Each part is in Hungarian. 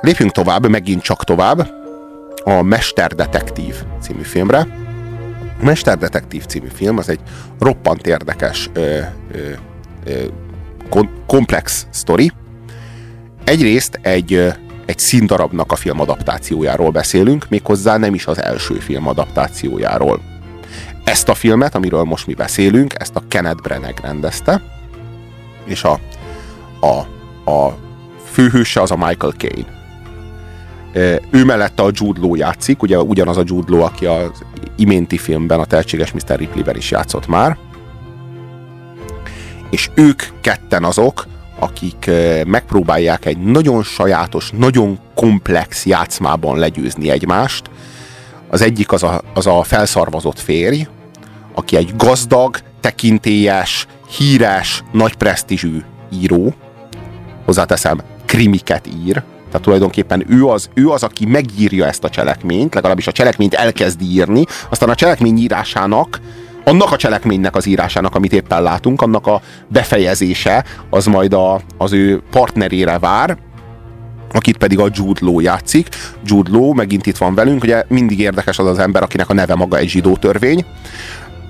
lépjünk tovább, megint csak tovább, a Mesterdetektív című filmre. A Mesterdetektív című film az egy roppant érdekes ö, ö, ö, komplex sztori. Egyrészt egy, egy színdarabnak a filmadaptációjáról beszélünk, méghozzá nem is az első filmadaptációjáról. Ezt a filmet, amiről most mi beszélünk, ezt a Kenneth Branagh rendezte, és a, a, a főhőse az a Michael Caine. Ő mellette a Jude Law játszik, ugye ugyanaz a Jude Law, aki az iménti filmben, a tehetséges Mr. Ripley-ben is játszott már. És ők ketten azok, akik megpróbálják egy nagyon sajátos, nagyon komplex játszmában legyőzni egymást. Az egyik az a, az a felszarvazott férj, aki egy gazdag, tekintélyes, híres, nagy presztízsű író, hozzáteszem, krimiket ír, tehát tulajdonképpen ő az, ő az, aki megírja ezt a cselekményt, legalábbis a cselekményt elkezdi írni, aztán a cselekmény írásának, annak a cselekménynek az írásának, amit éppen látunk, annak a befejezése, az majd a, az ő partnerére vár, akit pedig a Jude Law játszik. Jude Law megint itt van velünk, ugye mindig érdekes az az ember, akinek a neve maga egy zsidó törvény.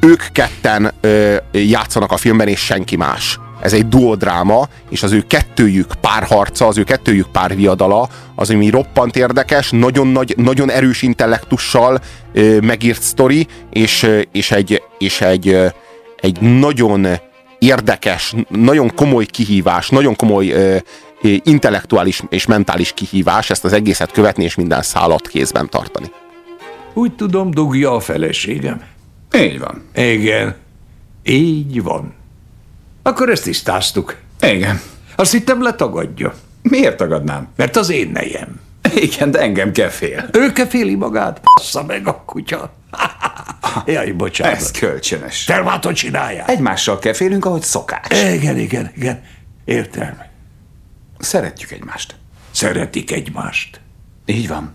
Ők ketten ö, játszanak a filmben, és senki más ez egy duodráma, és az ő kettőjük párharca, az ő kettőjük párviadala, az, ami roppant érdekes, nagyon, nagy, nagyon erős intellektussal ö, megírt sztori, és, és, egy, és egy, egy nagyon érdekes, nagyon komoly kihívás, nagyon komoly ö, intellektuális és mentális kihívás ezt az egészet követni, és minden szállat kézben tartani. Úgy tudom, dugja a feleségem. Így van. Igen, így van. Akkor ezt tisztáztuk. Igen. Azt hittem letagadja. Miért tagadnám? Mert az én nejem. Igen, de engem kell fél. Ő kell féli magát? Passza meg a kutya. Jaj, bocsánat. Ez kölcsönös. Termátot csinálják. Egymással kell félünk, ahogy szokás. Igen, igen, igen. Értem. Szeretjük egymást. Szeretik egymást. Így van.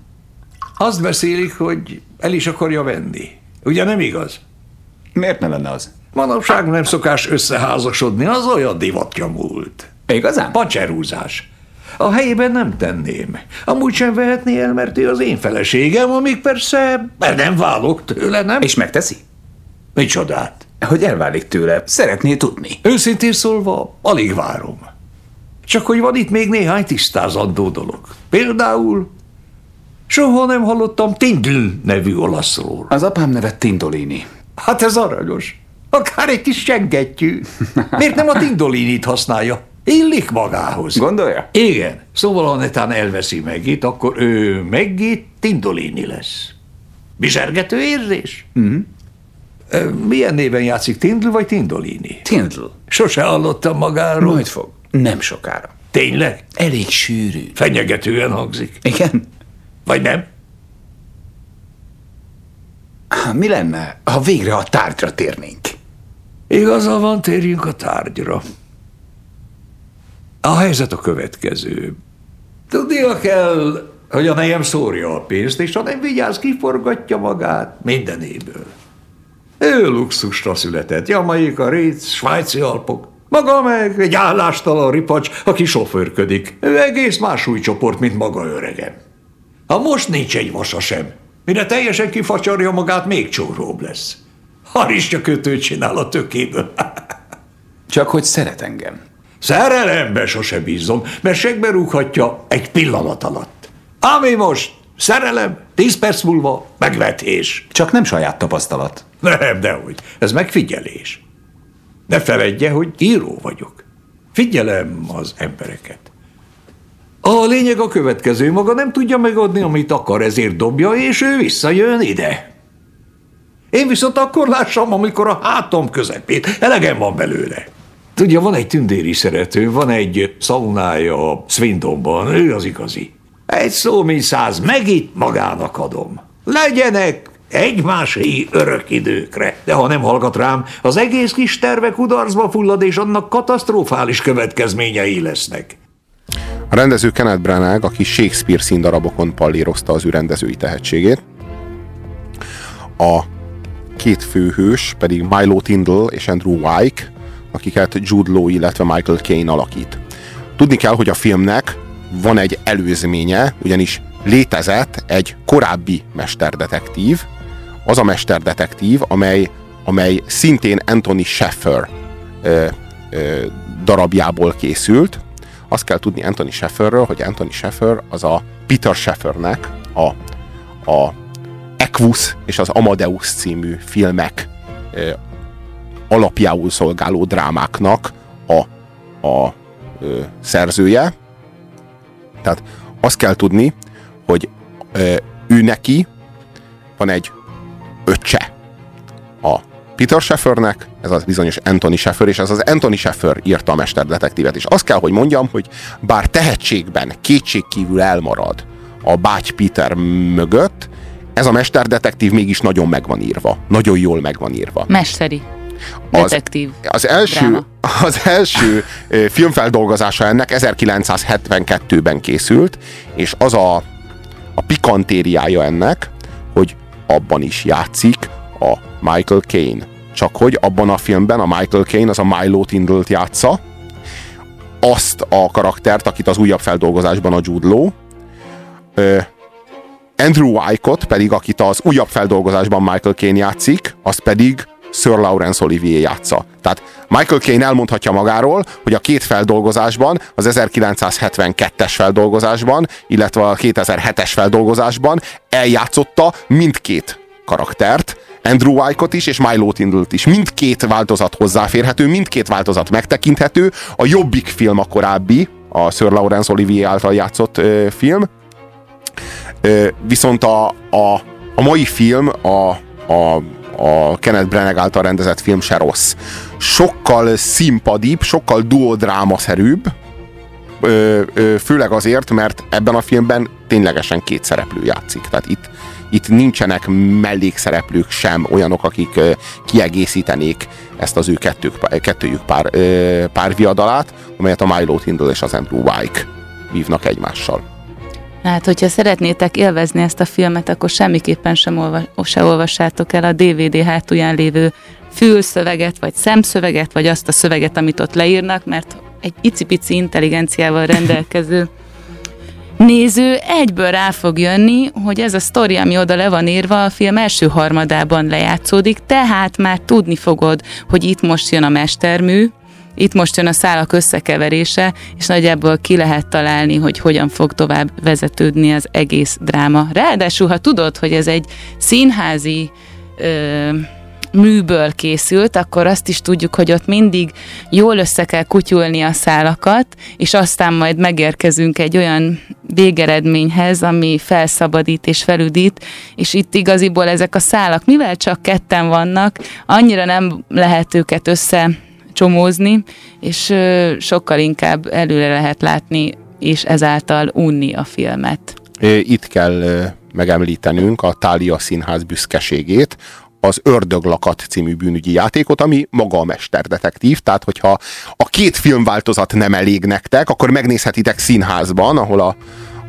Azt beszélik, hogy el is akarja venni. Ugye nem igaz? Miért ne lenne az? Manapság nem szokás összeházasodni, az olyan divatja múlt. Igazán? Pacserúzás. A helyében nem tenném. Amúgy sem vehetné el, mert ő az én feleségem, amíg persze mert nem válok tőle, nem? És megteszi? Micsodát? Hogy elválik tőle, szeretné tudni. Őszintén szólva, alig várom. Csak hogy van itt még néhány tisztázandó dolog. Például soha nem hallottam Tindl nevű olaszról. Az apám neve Tindolini. Hát ez aranyos. Akár egy kis sengettyű. Miért nem a tindolinit használja? Illik magához. Gondolja? Igen. Szóval, ha netán elveszi meg itt, akkor ő megít tindolini lesz. Bizsergető érzés? Mm. Milyen néven játszik, Tindl vagy Tindolini? Tindl. Sose hallottam magáról. Majd fog. Nem sokára. Tényleg? Elég sűrű. Fenyegetően hangzik. Igen? Vagy nem? Mi lenne, ha végre a tárgyra térnénk? Igaza van, térjünk a tárgyra. A helyzet a következő. Tudnia kell, hogy a nejem szórja a pénzt, és ha nem vigyáz, kiforgatja magát mindenéből. Ő luxusra született, Jamaika, Ritz, svájci alpok. Maga meg egy állástalan ripacs, aki sofőrködik. Ő egész más súlycsoport, mint maga öregem. Ha most nincs egy vasa sem, mire teljesen kifacsarja magát, még csóróbb lesz. Haristja kötőt csinál a tökéből. Csak hogy szeret engem. Szerelembe sose bízom, mert segbe rúghatja egy pillanat alatt. Ami most szerelem, tíz perc múlva megvetés. Csak nem saját tapasztalat. Nem, dehogy. Ez megfigyelés. Ne feledje, hogy író vagyok. Figyelem az embereket. A lényeg a következő, maga nem tudja megadni, amit akar, ezért dobja, és ő visszajön ide. Én viszont akkor lássam, amikor a hátam közepét. Elegem van belőle. Tudja, van egy tündéri szerető, van egy szaunája a Swindonban, ő az igazi. Egy szó, mint száz, megint magának adom. Legyenek egymásé örök időkre. De ha nem hallgat rám, az egész kis terve kudarcba fullad, és annak katasztrofális következményei lesznek. A rendező Kenneth Branagh, aki Shakespeare színdarabokon pallírozta az ő rendezői tehetségét. A két főhős pedig Milo Tindall és Andrew Wyke, akiket Jude Law, illetve Michael Caine alakít. Tudni kell, hogy a filmnek van egy előzménye, ugyanis létezett egy korábbi mesterdetektív, az a mesterdetektív, amely, amely szintén Anthony Sheffer darabjából készült. Azt kell tudni Anthony Shefferről, hogy Anthony Sheffer az a Peter Sheffernek a, a Equus és az Amadeus című filmek ö, alapjául szolgáló drámáknak a, a ö, szerzője. Tehát azt kell tudni, hogy ő neki van egy öccse a Peter Sheffernek, ez az bizonyos Anthony Sheffer, és ez az Anthony Sheffer írta a mesterdetektívet. És azt kell, hogy mondjam, hogy bár tehetségben kétségkívül elmarad a báty Peter mögött, ez a mesterdetektív mégis nagyon meg van írva. Nagyon jól meg van írva. Mesteri. Detektív. Az, az első, dráma. az első filmfeldolgozása ennek 1972-ben készült, és az a, a pikantériája ennek, hogy abban is játszik a Michael Caine. Csak hogy abban a filmben a Michael Caine az a Milo Tindall-t játsza, azt a karaktert, akit az újabb feldolgozásban a Jude Law, Andrew Wycott pedig, akit az újabb feldolgozásban Michael Caine játszik, az pedig Sir Laurence Olivier játsza. Tehát Michael Caine elmondhatja magáról, hogy a két feldolgozásban, az 1972-es feldolgozásban, illetve a 2007-es feldolgozásban eljátszotta mindkét karaktert, Andrew Wycott is, és Milo Tindall-t is. Mindkét változat hozzáférhető, mindkét változat megtekinthető. A jobbik film a korábbi, a Sir Laurence Olivier által játszott ö, film. Viszont a, a, a mai film, a, a a Kenneth Branagh által rendezett film se rossz. Sokkal színpadibb, sokkal duodrámaszerűbb, főleg azért, mert ebben a filmben ténylegesen két szereplő játszik. Tehát itt, itt nincsenek mellékszereplők sem, olyanok, akik kiegészítenék ezt az ő kettők, kettőjük pár, párviadalát, amelyet a Milo Tindall és az Andrew Wyke vívnak egymással. Hát, hogyha szeretnétek élvezni ezt a filmet, akkor semmiképpen sem olvas, se olvassátok el a DVD hátulján lévő fülszöveget, vagy szemszöveget, vagy azt a szöveget, amit ott leírnak, mert egy icipici intelligenciával rendelkező néző egyből rá fog jönni, hogy ez a sztori, ami oda le van írva, a film első harmadában lejátszódik, tehát már tudni fogod, hogy itt most jön a mestermű, itt most jön a szálak összekeverése, és nagyjából ki lehet találni, hogy hogyan fog tovább vezetődni az egész dráma. Ráadásul, ha tudod, hogy ez egy színházi ö, műből készült, akkor azt is tudjuk, hogy ott mindig jól össze kell kutyulni a szálakat, és aztán majd megérkezünk egy olyan végeredményhez, ami felszabadít és felüdít, és itt igaziból ezek a szálak, mivel csak ketten vannak, annyira nem lehet őket össze csomózni, és sokkal inkább előre lehet látni, és ezáltal unni a filmet. Itt kell megemlítenünk a Tália Színház büszkeségét, az Ördöglakat című bűnügyi játékot, ami maga a mesterdetektív, tehát hogyha a két filmváltozat nem elég nektek, akkor megnézhetitek színházban, ahol a,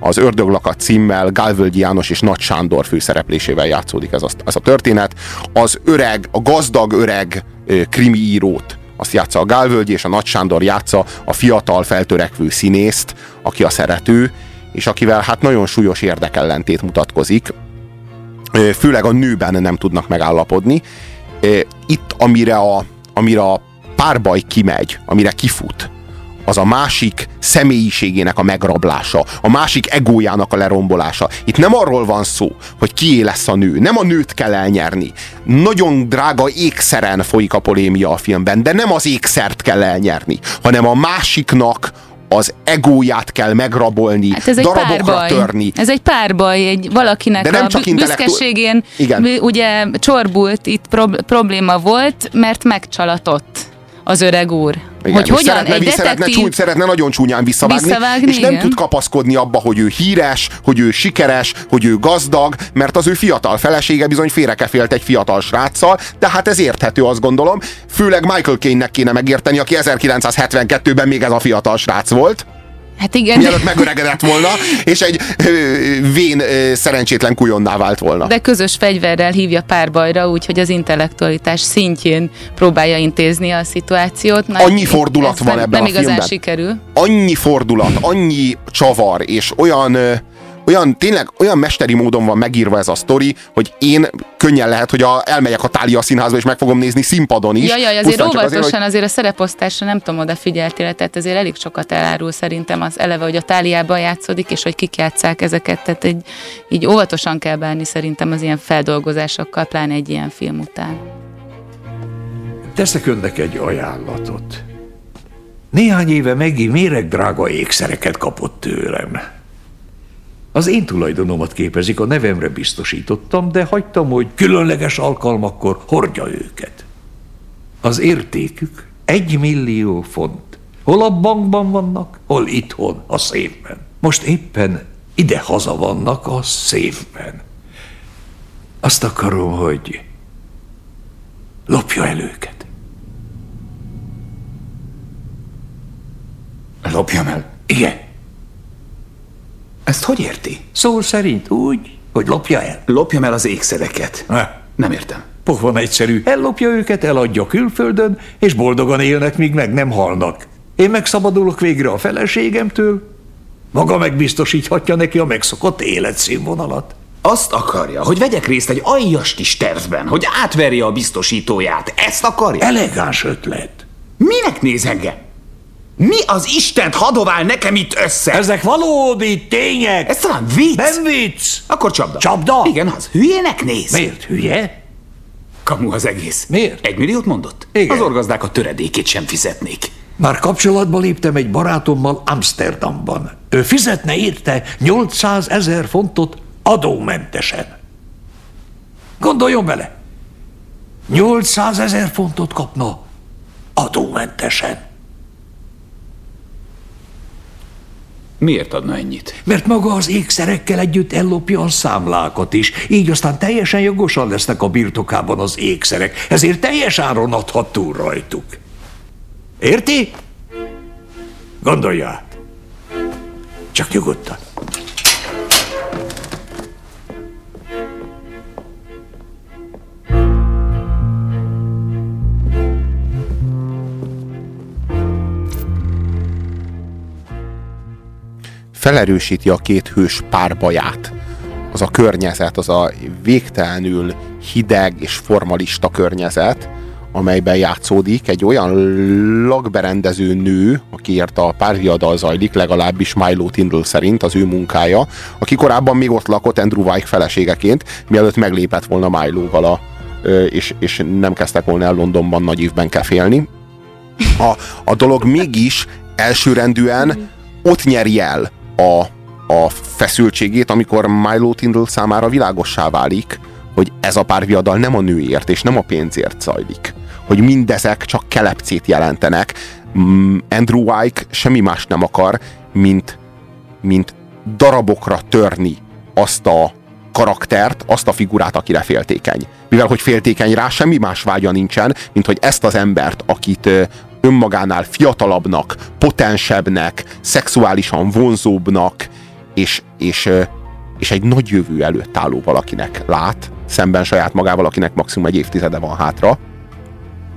az Ördöglakat címmel Gálvölgyi János és Nagy Sándor főszereplésével játszódik ez a, ez a történet. Az öreg, a gazdag öreg krimi írót azt játsza a Gálvölgyi, és a Nagy Sándor játsza a fiatal, feltörekvő színészt, aki a szerető, és akivel hát nagyon súlyos érdekellentét mutatkozik, főleg a nőben nem tudnak megállapodni. Itt, amire a, amire a párbaj kimegy, amire kifut, az a másik személyiségének a megrablása, a másik egójának a lerombolása. Itt nem arról van szó, hogy kié lesz a nő, nem a nőt kell elnyerni. Nagyon drága ékszeren folyik a polémia a filmben, de nem az ékszert kell elnyerni, hanem a másiknak az egóját kell megrabolni, hát ez egy darabokra párbaj. törni. Ez egy párbaj, egy valakinek De nem a csak büszkeségén Igen. ugye csorbult, itt probléma volt, mert megcsalatott az öreg úr. Igen, hogy hogyan szeretne, egy detektív... szeretne, csúny, szeretne nagyon csúnyán visszavágni, visszavágni és nem igen. tud kapaszkodni abba, hogy ő híres, hogy ő sikeres, hogy ő gazdag, mert az ő fiatal felesége bizony félrekefélt egy fiatal sráccal, de hát ez érthető, azt gondolom. Főleg Michael Caine-nek kéne megérteni, aki 1972-ben még ez a fiatal srác volt. Hát igen. Mielőtt megöregedett volna, és egy vén szerencsétlen kujonná vált volna. De közös fegyverrel hívja párbajra, úgyhogy az intellektualitás szintjén próbálja intézni a szituációt. Na, Annyi fordulat van nem, ebben nem a igazán filmben. sikerül. annyi fordulat, annyi csavar, és olyan, olyan, tényleg olyan mesteri módon van megírva ez a sztori, hogy én könnyen lehet, hogy a, elmegyek a Tália színházba, és meg fogom nézni színpadon is. Jaj, jaj, azért óvatosan azért, azért, azért a szereposztásra nem tudom, oda figyeltél, tehát azért elég sokat elárul szerintem az eleve, hogy a táliában játszódik, és hogy kik játszák ezeket, tehát egy, így óvatosan kell bánni szerintem az ilyen feldolgozásokkal, pláne egy ilyen film után. Teszek önnek egy ajánlatot. Néhány éve Megi méregdrága ékszereket kapott tőlem. Az én tulajdonomat képezik, a nevemre biztosítottam, de hagytam, hogy különleges alkalmakkor hordja őket. Az értékük egy millió font. Hol a bankban vannak, hol itthon, a szépben. Most éppen ide haza vannak a szépben. Azt akarom, hogy lopja el őket. Lopjam el. Igen, Ezt hogy érti? szó szerint úgy, hogy lopja el. Lopjam el az ékszereket. Ha, Nem értem. Pofon egyszerű, ellopja őket, eladja külföldön, és boldogan élnek, míg meg nem halnak. Én megszabadulok végre a feleségemtől, maga megbiztosíthatja neki a megszokott életszínvonalat. Azt akarja, hogy vegyek részt egy aljas kis tervben, hogy átverje a biztosítóját. Ezt akarja? Elegáns ötlet. Minek néz engem? Mi az Istent hadovál nekem itt össze? Ez, Ezek valódi tények! ez talán vicc? nem vicc! Akkor csapda. Csapda? Igen, az. Hülyének néz. Miért hülye? Kamu az egész. Miért? Egy milliót mondott? Igen. Az orgazdák a töredékét sem fizetnék. Már kapcsolatba léptem egy barátommal Amsterdamban. Ő fizetne érte 800 ezer fontot adómentesen. Gondoljon bele! 800 ezer fontot kapna adómentesen. Miért adna ennyit? Mert maga az ékszerekkel együtt ellopja a számlákat is, így aztán teljesen jogosan lesznek a birtokában az ékszerek, ezért teljes áron adhat túl rajtuk. Érti? Gondolja át. Csak nyugodtan. Felerősíti a két hős párbaját. Az a környezet, az a végtelenül hideg és formalista környezet, amelyben játszódik egy olyan lakberendező nő, akiért a párviadal zajlik, legalábbis Milo Tindall szerint az ő munkája, aki korábban még ott lakott Andrew Wyke feleségeként, mielőtt meglépett volna Milo-val és, és nem kezdtek volna el Londonban nagy évben kefélni. A, a dolog mégis elsőrendűen ott nyeri el a, a feszültségét, amikor Milo Tindall számára világossá válik, hogy ez a párviadal nem a nőért és nem a pénzért zajlik. Hogy mindezek csak kelepcét jelentenek. Mm, Andrew Wyke semmi más nem akar, mint, mint darabokra törni azt a karaktert, azt a figurát, akire féltékeny. Mivel, hogy féltékeny rá, semmi más vágya nincsen, mint hogy ezt az embert, akit önmagánál fiatalabbnak, potensebbnek, szexuálisan vonzóbbnak, és, és, és egy nagy jövő előtt álló valakinek lát, szemben saját magával, akinek maximum egy évtizede van hátra,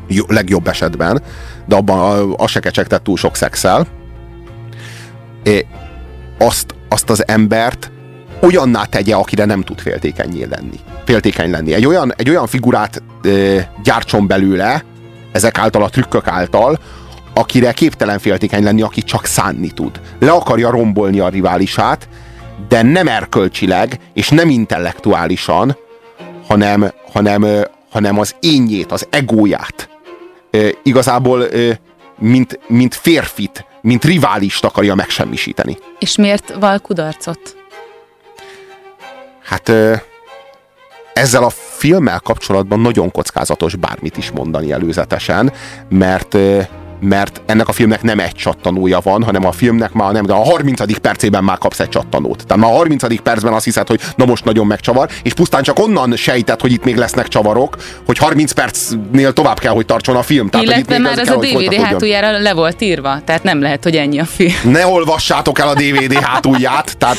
jó, legjobb esetben, de abban az se kecsegtett túl sok szexel, É, azt, azt az embert olyanná tegye, akire nem tud féltékenyé lenni. Féltékeny lenni. Egy olyan, egy olyan figurát ö, gyártson belőle, ezek által a trükkök által, akire képtelen féltékeny lenni, aki csak szánni tud. Le akarja rombolni a riválisát, de nem erkölcsileg, és nem intellektuálisan, hanem, hanem, hanem az énjét, az egóját. Ö, igazából, ö, mint, mint férfit, mint riválist akarja megsemmisíteni. És miért val kudarcot? Hát ezzel a filmmel kapcsolatban nagyon kockázatos bármit is mondani előzetesen, mert mert ennek a filmnek nem egy csattanója van, hanem a filmnek már nem, de a 30. percében már kapsz egy csattanót. Tehát már a 30. percben azt hiszed, hogy na most nagyon megcsavar, és pusztán csak onnan sejtett, hogy itt még lesznek csavarok, hogy 30 percnél tovább kell, hogy tartson a film. Tehát, Illetve már az kell, a DVD hátuljára le volt írva, tehát nem lehet, hogy ennyi a film. Ne olvassátok el a DVD hátulját, tehát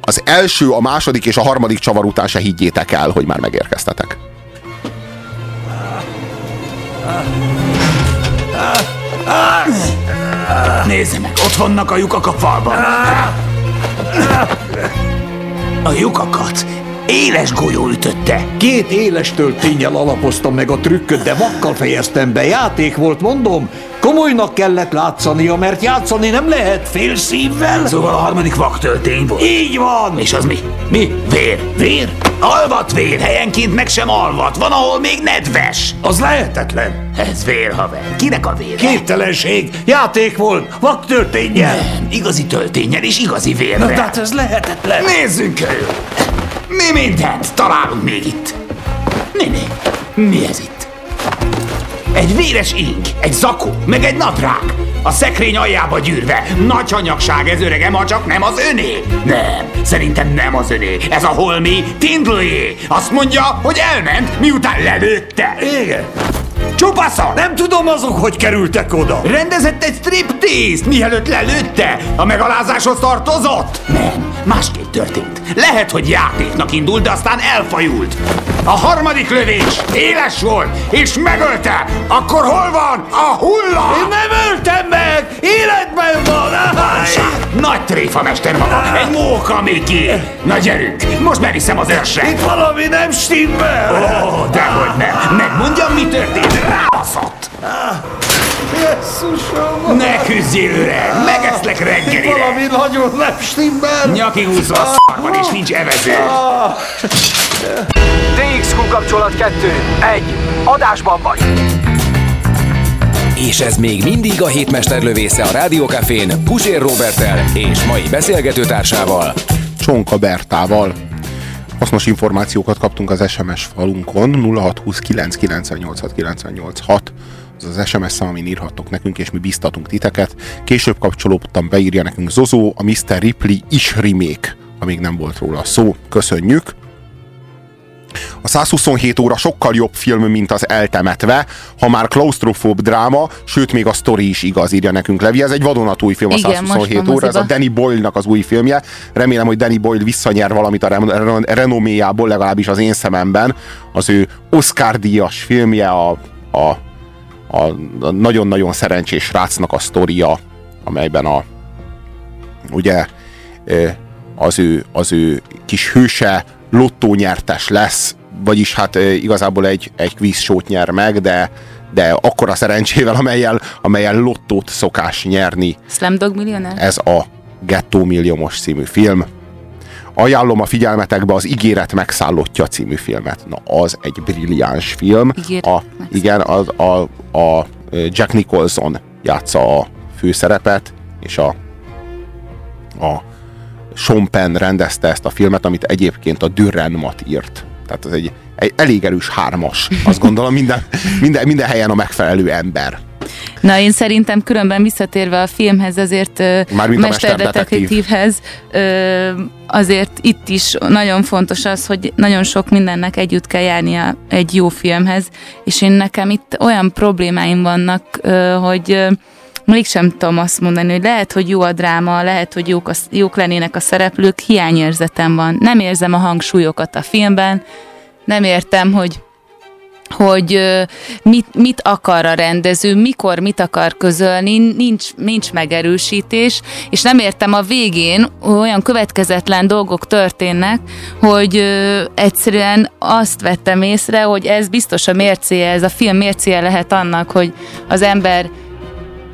az első, a második és a harmadik csavar után se higgyétek el, hogy már megérkeztetek. Nézze meg, ott vannak a lyukak a falban. A lyukakat éles golyó ütötte. Két éles töltényel alapoztam meg a trükköt, de vakkal fejeztem be. Játék volt, mondom. Komolynak kellett látszania, mert játszani nem lehet fél szívvel. Szóval a harmadik vaktöltény volt. Így van. És az mi? Mi? Vér. Vér? Alvat vér, helyenként meg sem alvat. Van, ahol még nedves. Az lehetetlen. Ez vér, haver. Kinek a vér? Képtelenség. Játék volt. Vaktölténnyel. Nem, igazi töltényel és igazi vérrel. Na, tehát ez lehetetlen. Nézzünk körül. Mi mindent találunk még itt? Néni, mi ez itt? Egy véres ink, egy zakó, meg egy nadrág. A szekrény aljába gyűrve. Nagy hanyagság ez öregem, ha csak nem az öné. Nem, szerintem nem az öné. Ez a holmi Tindlőjé. Azt mondja, hogy elment, miután lelőtte. Igen. Csupaszon! Nem tudom azok, hogy kerültek oda. Rendezett egy striptease, mielőtt lelőtte? A megalázáshoz tartozott? Nem, másképp történt. Lehet, hogy játéknak indult, de aztán elfajult. A harmadik lövés éles volt, és megölte. Akkor hol van a hulla? Én nem öltem meg! Életben van! Nagy tréfa, mester maga! Egy móka, Miki! Na gyerünk, most beriszem az őrsre! Itt valami nem stimmel! Ó, dehogy nem! Megmondjam, mi történt! Rábaszott! Jesszusom! Ne küzdjél, öreg! Megeszlek reggelire! Valami nagyon nem stimmel! Nyaki húzva a szarban, és nincs evező! DXQ kapcsolat 2. 1. Adásban vagy! És ez még mindig a hétmester lövésze a Rádiókafén Pusér Robertel és mai beszélgetőtársával Csonka Bertával. Hasznos információkat kaptunk az SMS falunkon 0620 998 986 az az SMS szám, amin írhattok nekünk, és mi biztatunk titeket. Később kapcsolódtam, beírja nekünk Zozó, a Mr. Ripley is remake, amíg nem volt róla szó. Köszönjük! A 127 óra sokkal jobb film, mint az Eltemetve, ha már klaustrofób dráma, sőt még a sztori is igaz, írja nekünk Levi. Ez egy vadonatúj film, Igen, a 127 óra, ez a Danny Boyle-nak az új filmje. Remélem, hogy Danny Boyle visszanyer valamit a renoméjából, legalábbis az én szememben. Az ő Oscar-díjas filmje, a, a, a nagyon-nagyon szerencsés rácnak a sztoria, amelyben a ugye az ő, az ő kis hőse lottónyertes lesz, vagyis hát igazából egy, egy show nyer meg, de, de akkora szerencsével, amelyel, amelyel lottót szokás nyerni. Slamdog Millionaire? Ez a Gettó Milliomos című film. Ajánlom a figyelmetekbe az Ígéret megszállottja című filmet. Na, az egy brilliáns film. Ígéret a, igen, az, a, a Jack Nicholson játsza a főszerepet, és a, a Sean Penn rendezte ezt a filmet, amit egyébként a Dürrenmatt írt. Tehát ez egy, egy elég erős hármas. Azt gondolom minden, minden, minden helyen a megfelelő ember. Na, én szerintem különben visszatérve a filmhez, azért mesterdetektívhez, azért itt is nagyon fontos az, hogy nagyon sok mindennek együtt kell járnia egy jó filmhez, és én nekem itt olyan problémáim vannak, hogy mégsem tudom azt mondani, hogy lehet, hogy jó a dráma, lehet, hogy jók, a, jók lennének a szereplők, hiányérzetem van. Nem érzem a hangsúlyokat a filmben, nem értem, hogy hogy mit, mit akar a rendező, mikor mit akar közölni, nincs, nincs megerősítés, és nem értem a végén, olyan következetlen dolgok történnek, hogy egyszerűen azt vettem észre, hogy ez biztos a mércéje, ez a film mércéje lehet annak, hogy az ember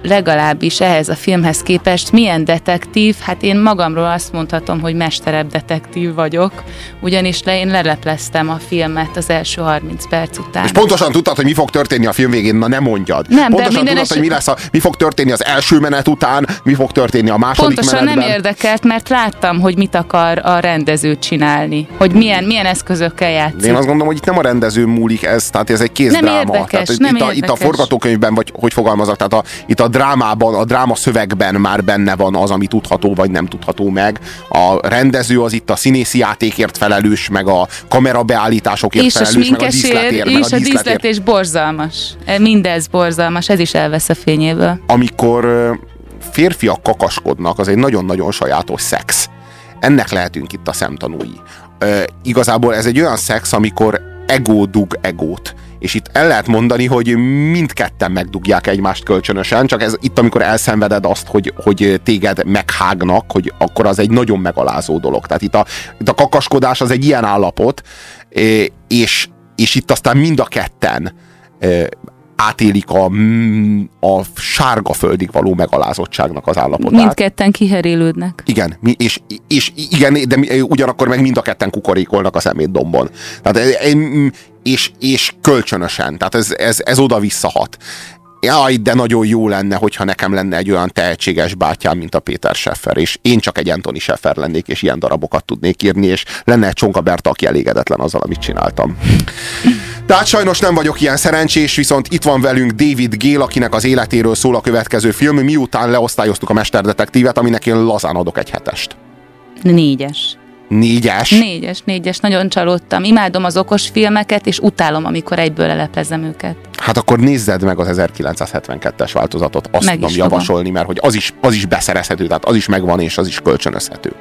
legalábbis ehhez a filmhez képest milyen detektív, hát én magamról azt mondhatom, hogy mesterebb detektív vagyok, ugyanis le, én lelepleztem a filmet az első 30 perc után. És pontosan tudtad, hogy mi fog történni a film végén, na nem mondjad. Nem, de pontosan minden tudtad, eset- hogy mi, lesz a, mi fog történni az első menet után, mi fog történni a második Pontosan menetben. nem érdekelt, mert láttam, hogy mit akar a rendező csinálni, hogy milyen, milyen eszközökkel játszik. Én azt gondolom, hogy itt nem a rendező múlik ez, tehát ez egy kézdráma. Nem érdekes, tehát itt, nem a, itt a érdekes. forgatókönyvben, vagy hogy fogalmazok, tehát a, itt a drámában, a dráma szövegben már benne van az, ami tudható, vagy nem tudható meg. A rendező az itt a színészi játékért felelős, meg a kamerabeállításokért és a felelős, meg a díszletért, meg és a díszlet és borzalmas. E, Mindez borzalmas, ez is elvesz a fényéből. amikor férfiak kakaskodnak, az egy nagyon-nagyon sajátos szex. Ennek lehetünk itt a szemtanúi. Ö, igazából ez egy olyan szex, amikor ego dug egót. És itt el lehet mondani, hogy mindketten megdugják egymást kölcsönösen, csak ez itt, amikor elszenveded azt, hogy, hogy téged meghágnak, hogy akkor az egy nagyon megalázó dolog. Tehát itt a, itt a kakaskodás az egy ilyen állapot, és, és itt aztán mind a ketten átélik a, a sárga földig való megalázottságnak az állapotát. Mindketten kiherélődnek. Igen, és, és igen, de ugyanakkor meg mind a ketten kukorékolnak a szemétdombon. Tehát, és, és kölcsönösen, tehát ez, ez, ez oda visszahat. Jaj, de nagyon jó lenne, hogyha nekem lenne egy olyan tehetséges bátyám, mint a Péter Scheffer, és én csak egy Anthony Scheffer lennék, és ilyen darabokat tudnék írni, és lenne egy Csonka Berta, aki elégedetlen azzal, amit csináltam. Tehát sajnos nem vagyok ilyen szerencsés, viszont itt van velünk David Gale, akinek az életéről szól a következő film, miután leosztályoztuk a Mesterdetektívet, aminek én lazán adok egy hetest. Négyes. Négyes. Négyes, négyes. Nagyon csalódtam. Imádom az okos filmeket, és utálom, amikor egyből leleplezem őket. Hát akkor nézzed meg az 1972-es változatot, azt Meg tudom is fogom. javasolni, mert hogy az is, az is beszerezhető, tehát az is megvan, és az is kölcsönözhető.